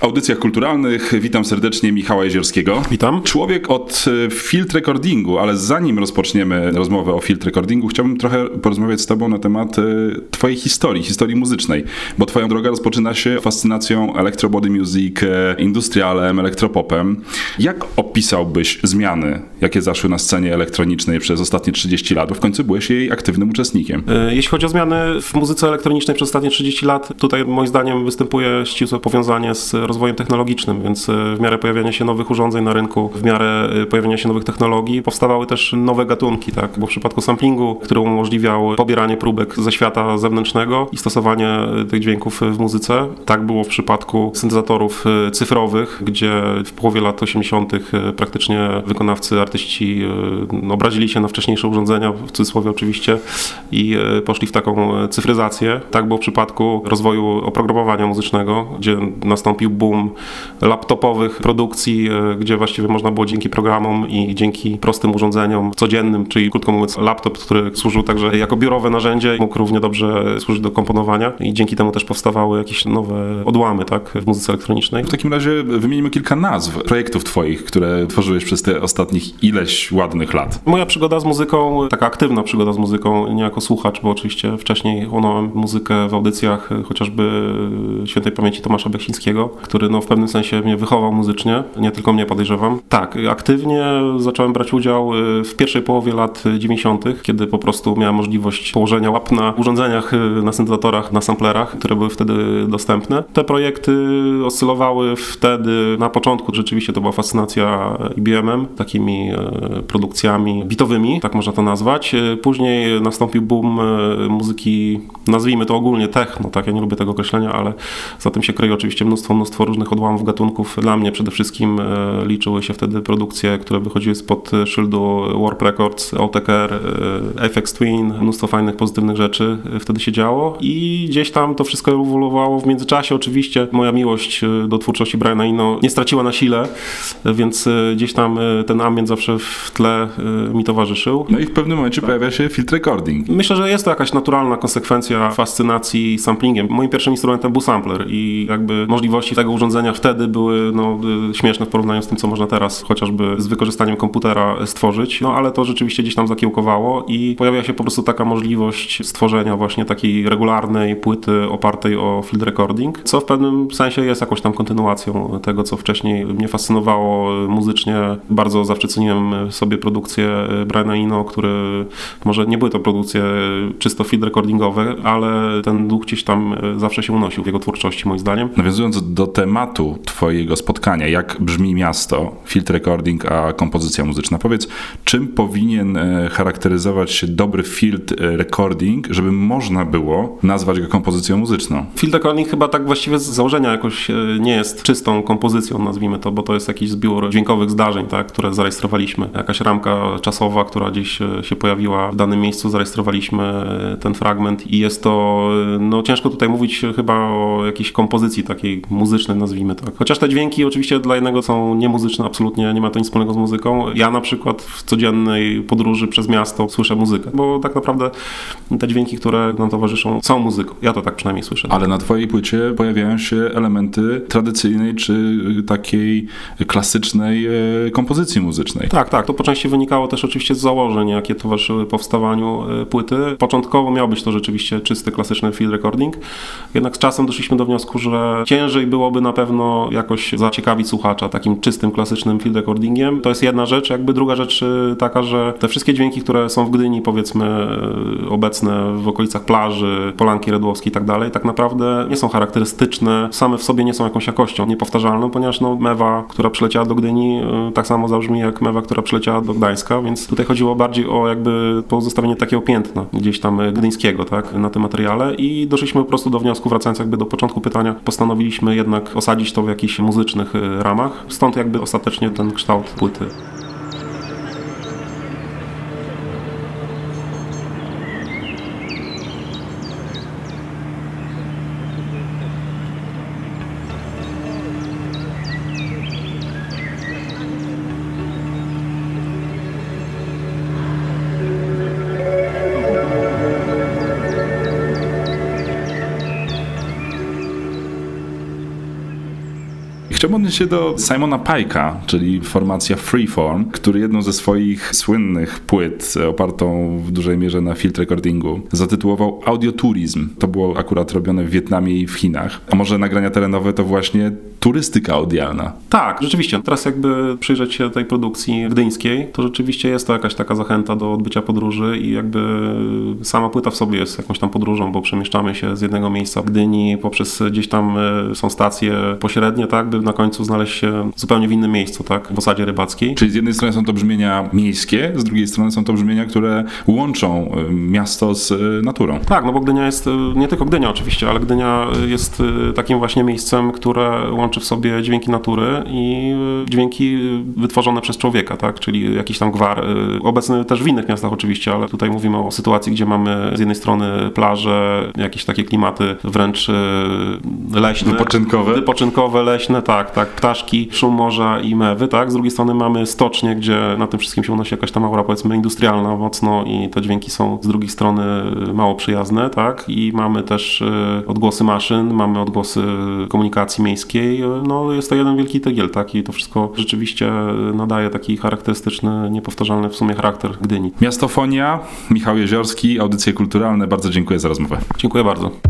Audycjach kulturalnych witam serdecznie Michała Jeziorskiego. Witam. Człowiek od e, field recordingu, ale zanim rozpoczniemy rozmowę o field recordingu, chciałbym trochę porozmawiać z Tobą na temat e, Twojej historii, historii muzycznej, bo Twoja droga rozpoczyna się fascynacją electro body music, e, industrialem, elektropopem. Jak opisałbyś zmiany, jakie zaszły na scenie elektronicznej przez ostatnie 30 lat? Bo w końcu byłeś jej aktywnym uczestnikiem. Jeśli chodzi o zmiany w muzyce elektronicznej przez ostatnie 30 lat, tutaj moim zdaniem występuje ścisłe powiązanie z rozwojem technologicznym, więc e, w miarę pojawiania się nowych urządzeń na rynku, w miarę e, pojawiania się nowych technologii, powstawały też nowe gatunki, tak? Bo w przypadku samplingu, który umożliwiał pobieranie próbek ze świata zewnętrznego i stosowanie e, tych dźwięków w muzyce, tak było w przypadku syntezatorów cyfrowych, gdzie w połowie lat 80. praktycznie wykonawcy, artyści obrazili się na wcześniejsze urządzenia, w cudzysłowie oczywiście, i poszli w taką cyfryzację. Tak było w przypadku rozwoju oprogramowania muzycznego, gdzie nastąpił boom laptopowych produkcji, e, gdzie właściwie można było dzięki programom i dzięki prostym urządzeniom codziennym, czyli krótko mówiąc laptop, który służył także jako biurowe narzędzie, mógł równie dobrze służyć do komponowania i dzięki temu też powstawały jakieś nowe odłamy tak, w muzyce elektronicznej. W takim razie wymienimy kilka nazw projektów twoich, które tworzyłeś przez te ostatnich ileś ładnych lat. Moja przygoda z muzyką, taka aktywna przygoda z muzyką, nie jako słuchacz, bo oczywiście wcześniej chłonąłem muzykę w audycjach chociażby świętej pamięci Tomasza Beksińskiego, który no, w pewnym sensie mnie wychował muzycznie, nie tylko mnie podejrzewam. Tak, aktywnie zacząłem brać udział y, w pierwszej połowie lat 90., kiedy po prostu miałem możliwość położenia łap na urządzeniach, y, na syntezatorach, na samplerach, które były wtedy dostępne. Te projekty oscylowały wtedy, na początku rzeczywiście to była fascynacja IBM-em, takimi y, produkcjami bitowymi, tak można to nazwać. Później nastąpił boom muzyki, nazwijmy to ogólnie techno, tak, ja nie lubię tego określenia, ale za tym się kryje oczywiście mnóstwo, mnóstwo mnóstwo różnych odłamów gatunków. Dla mnie przede wszystkim e, liczyły się wtedy produkcje, które wychodziły spod szyldu Warp Records, OTKR, e, FX Twin, mnóstwo fajnych, pozytywnych rzeczy e, wtedy się działo i gdzieś tam to wszystko ewoluowało w międzyczasie. Oczywiście moja miłość do twórczości Briana Ino nie straciła na sile, więc gdzieś tam ten ambient zawsze w tle mi towarzyszył. No i w pewnym momencie pojawia się filtr recording. Myślę, że jest to jakaś naturalna konsekwencja fascynacji samplingiem. Moim pierwszym instrumentem był sampler i jakby możliwości tego urządzenia wtedy były no, y, śmieszne w porównaniu z tym, co można teraz chociażby z wykorzystaniem komputera stworzyć, no ale to rzeczywiście gdzieś tam zakiełkowało i pojawia się po prostu taka możliwość stworzenia właśnie takiej regularnej płyty opartej o field recording, co w pewnym sensie jest jakąś tam kontynuacją tego, co wcześniej mnie fascynowało muzycznie. Bardzo zawsze ceniłem sobie produkcję Briana Ino, który może nie były to produkcje czysto field recordingowe, ale ten duch gdzieś tam zawsze się unosił w jego twórczości moim zdaniem. Nawiązując do tematu Twojego spotkania, jak brzmi miasto, field recording, a kompozycja muzyczna. Powiedz, czym powinien e, charakteryzować się dobry field e, recording, żeby można było nazwać go kompozycją muzyczną? Field recording chyba tak właściwie z założenia jakoś e, nie jest czystą kompozycją, nazwijmy to, bo to jest jakiś zbiór dźwiękowych zdarzeń, tak, które zarejestrowaliśmy. Jakaś ramka czasowa, która gdzieś się pojawiła w danym miejscu, zarejestrowaliśmy ten fragment i jest to, no ciężko tutaj mówić chyba o jakiejś kompozycji takiej muzycznej, muzyczne, nazwijmy tak. Chociaż te dźwięki oczywiście dla jednego są niemuzyczne, absolutnie nie ma to nic wspólnego z muzyką. Ja na przykład w codziennej podróży przez miasto słyszę muzykę, bo tak naprawdę te dźwięki, które nam towarzyszą są muzyką. Ja to tak przynajmniej słyszę. Ale na twojej płycie pojawiają się elementy tradycyjnej czy takiej klasycznej e, kompozycji muzycznej. Tak, tak. To po części wynikało też oczywiście z założeń, jakie towarzyszyły powstawaniu e, płyty. Początkowo miał być to rzeczywiście czysty, klasyczny field recording, jednak z czasem doszliśmy do wniosku, że ciężej byłoby na pewno jakoś zaciekawić słuchacza takim czystym, klasycznym field recordingiem. To jest jedna rzecz. Jakby druga rzecz y, taka, że te wszystkie dźwięki, które są w Gdyni, powiedzmy y, obecne w okolicach plaży, Polanki Redłowskiej i tak dalej, tak naprawdę nie są charakterystyczne, same w sobie nie są jakąś jakością niepowtarzalną, ponieważ no, mewa, która przyleciała do Gdyni, y, tak samo zabrzmi jak mewa, która przyleciała do Gdańska, więc tutaj chodziło bardziej o jakby pozostawienie takiego piętna gdzieś tam gdyńskiego, tak, na tym materiale i doszliśmy po prostu do wniosku, wracając jakby do początku pytania, postanowiliśmy jednak osadzić to w jakichś muzycznych y, ramach. Stąd jakby ostatecznie ten kształt płyty. Chciałbym odnieść się do Simona Pike'a, czyli formacja Freeform, który jedną ze swoich słynnych płyt, opartą w dużej mierze na field recordingu, zatytułował Audiotourism. To było akurat robione w Wietnamie i w Chinach. A może nagrania terenowe to właśnie turystyka audialna. Tak, rzeczywiście. Teraz jakby przyjrzeć się tej produkcji gdyńskiej, to rzeczywiście jest to jakaś taka zachęta do odbycia podróży i jakby sama płyta w sobie jest jakąś tam podróżą, bo przemieszczamy się z jednego miejsca w Gdyni poprzez gdzieś tam e, są stacje pośrednie, tak, by na końcu znaleźć się zupełnie w innym miejscu, tak, w osadzie rybackiej. Czyli z jednej strony są to brzmienia miejskie, z drugiej strony są to brzmienia, które łączą e, miasto z e, naturą. Tak, no bo Gdynia jest, nie tylko Gdynia oczywiście, ale Gdynia jest takim właśnie miejscem, które łączy w sobie dźwięki natury i y, dźwięki wytworzone przez człowieka, tak? czyli jakiś tam gwar, y, obecny też w innych miastach oczywiście, ale tutaj mówimy o sytuacji, gdzie mamy z jednej strony plaże, jakieś takie klimaty wręcz y, leśne. Wypoczynkowe. Wypoczynkowe, leśne, tak, tak, ptaszki, szum morza i mewy, tak? Z drugiej strony mamy stocznie, gdzie na tym wszystkim się unosi jakaś tam aura powiedzmy industrialna mocno i te dźwięki są z drugiej strony mało przyjazne, tak? I mamy też odgłosy maszyn, mamy odgłosy komunikacji miejskiej, no, jest to jeden wielki tygiel, tak? I to wszystko rzeczywiście nadaje taki charakterystyczny, niepowtarzalny w sumie charakter Gdyni. Miastofonia, Michał Jeziorski, Audycje Kulturalne. Bardzo dziękuję za rozmowę. Dziękuję bardzo.